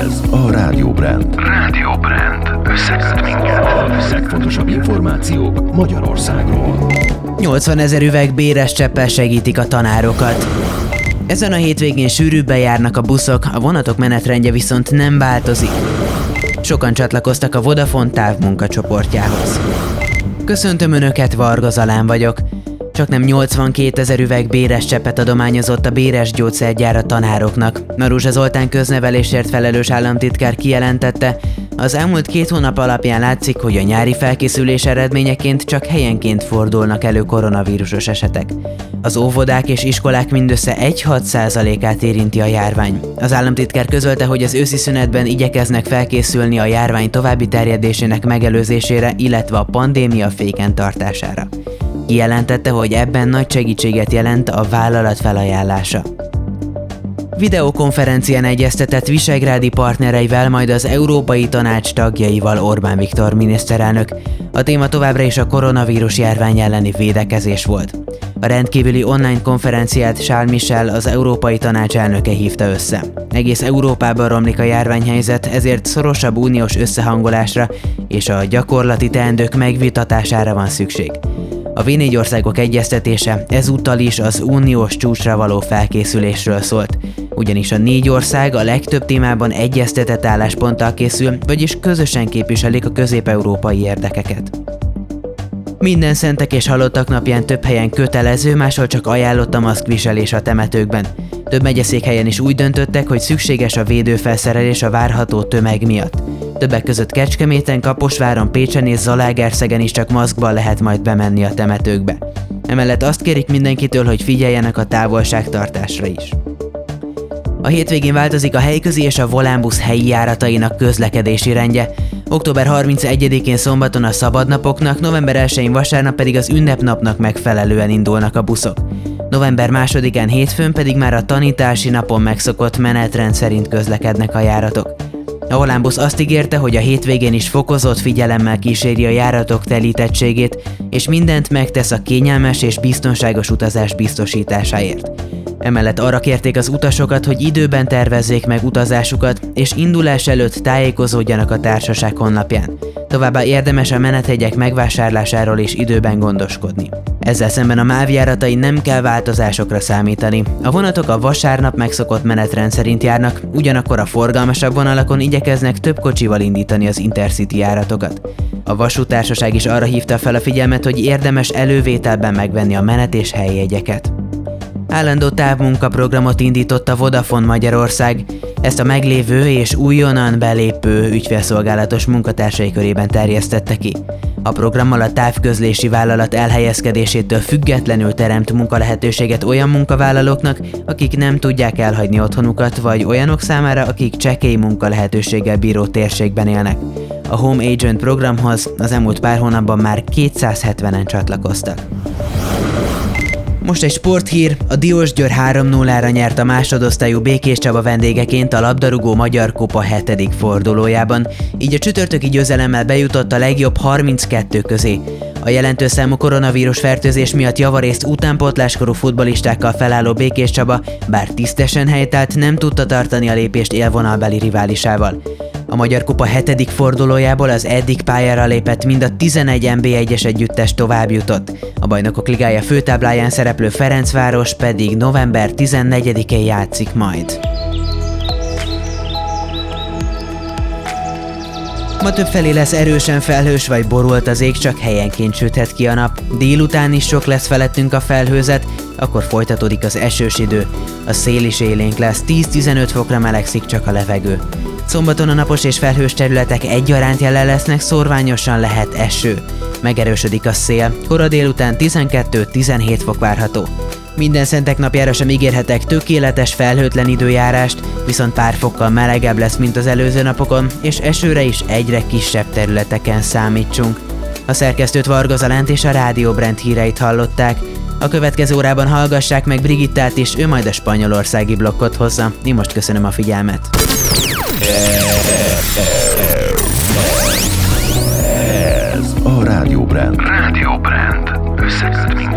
Ez a Rádió Brand. Rádió Brand. Összeköt minket. A legfontosabb információk Magyarországról. 80 ezer üveg béres cseppel segítik a tanárokat. Ezen a hétvégén sűrűbben járnak a buszok, a vonatok menetrendje viszont nem változik. Sokan csatlakoztak a Vodafone távmunkacsoportjához. Köszöntöm Önöket, Varga Zalán vagyok. Csak nem 82 ezer üveg béres cseppet adományozott a béres gyógyszergyár a tanároknak. Maruzsa Zoltán köznevelésért felelős államtitkár kijelentette, az elmúlt két hónap alapján látszik, hogy a nyári felkészülés eredményeként csak helyenként fordulnak elő koronavírusos esetek. Az óvodák és iskolák mindössze 1-6%-át érinti a járvány. Az államtitkár közölte, hogy az őszi szünetben igyekeznek felkészülni a járvány további terjedésének megelőzésére, illetve a pandémia féken tartására. Kijelentette, hogy ebben nagy segítséget jelent a vállalat felajánlása. Videokonferencián egyeztetett visegrádi partnereivel, majd az Európai Tanács tagjaival Orbán Viktor miniszterelnök. A téma továbbra is a koronavírus járvány elleni védekezés volt. A rendkívüli online konferenciát Charles Michel, az Európai Tanács elnöke hívta össze. Egész Európában romlik a járványhelyzet, ezért szorosabb uniós összehangolásra és a gyakorlati teendők megvitatására van szükség. A V4 országok egyeztetése ezúttal is az uniós csúcsra való felkészülésről szólt, ugyanis a négy ország a legtöbb témában egyeztetett állásponttal készül, vagyis közösen képviselik a közép-európai érdekeket. Minden szentek és halottak napján több helyen kötelező, máshol csak ajánlott a maszkviselés a temetőkben. Több megyeszékhelyen is úgy döntöttek, hogy szükséges a védőfelszerelés a várható tömeg miatt. Többek között Kecskeméten, Kaposváron, Pécsen és Zalaegerszegen is csak maszkban lehet majd bemenni a temetőkbe. Emellett azt kérik mindenkitől, hogy figyeljenek a távolságtartásra is. A hétvégén változik a helyközi és a Volánbusz helyi járatainak közlekedési rendje. Október 31-én szombaton a szabadnapoknak, november 1-én vasárnap pedig az ünnepnapnak megfelelően indulnak a buszok. November 2-án hétfőn pedig már a tanítási napon megszokott menetrend szerint közlekednek a járatok. A Volánbusz azt ígérte, hogy a hétvégén is fokozott figyelemmel kíséri a járatok telítettségét, és mindent megtesz a kényelmes és biztonságos utazás biztosításáért. Emellett arra kérték az utasokat, hogy időben tervezzék meg utazásukat, és indulás előtt tájékozódjanak a társaság honlapján. Továbbá érdemes a menethegyek megvásárlásáról is időben gondoskodni. Ezzel szemben a MÁV járatai nem kell változásokra számítani. A vonatok a vasárnap megszokott menetrend szerint járnak, ugyanakkor a forgalmasabb vonalakon igyekeznek több kocsival indítani az Intercity járatokat. A vasútársaság is arra hívta fel a figyelmet, hogy érdemes elővételben megvenni a menet és helyjegyeket. Állandó távmunkaprogramot indított a Vodafone Magyarország, ezt a meglévő és újonnan belépő ügyfélszolgálatos munkatársai körében terjesztette ki. A programmal a távközlési vállalat elhelyezkedésétől függetlenül teremt munkalehetőséget olyan munkavállalóknak, akik nem tudják elhagyni otthonukat, vagy olyanok számára, akik csekély munkalehetőséggel bíró térségben élnek. A Home Agent programhoz az elmúlt pár hónapban már 270-en csatlakoztak. Most egy sporthír, a Diós Győr 3-0-ra nyert a másodosztályú Békés Csaba vendégeként a labdarúgó Magyar Kupa 7. fordulójában, így a csütörtöki győzelemmel bejutott a legjobb 32 közé. A jelentős számú koronavírus fertőzés miatt javarészt utánpótláskorú futbolistákkal felálló Békés Csaba, bár tisztesen helytált, nem tudta tartani a lépést élvonalbeli riválisával. A Magyar Kupa hetedik fordulójából az eddig pályára lépett mind a 11 NB1-es együttes tovább jutott. A Bajnokok Ligája főtábláján szereplő Ferencváros pedig november 14-én játszik majd. Ma többfelé lesz erősen felhős vagy borult az ég, csak helyenként süthet ki a nap. Délután is sok lesz felettünk a felhőzet, akkor folytatódik az esős idő. A szél is élénk lesz, 10-15 fokra melegszik csak a levegő. Szombaton a napos és felhős területek egyaránt jelen lesznek, szorványosan lehet eső. Megerősödik a szél, kora délután 12-17 fok várható. Minden szentek napjára sem ígérhetek tökéletes felhőtlen időjárást, viszont pár fokkal melegebb lesz, mint az előző napokon, és esőre is egyre kisebb területeken számítsunk. A szerkesztőt Varga Zalánt és a Rádió Brand híreit hallották. A következő órában hallgassák meg Brigittát is, ő majd a spanyolországi blokkot hozza. Én most köszönöm a figyelmet. Ez a Rádió Brand. Rádió Brand. Összeköt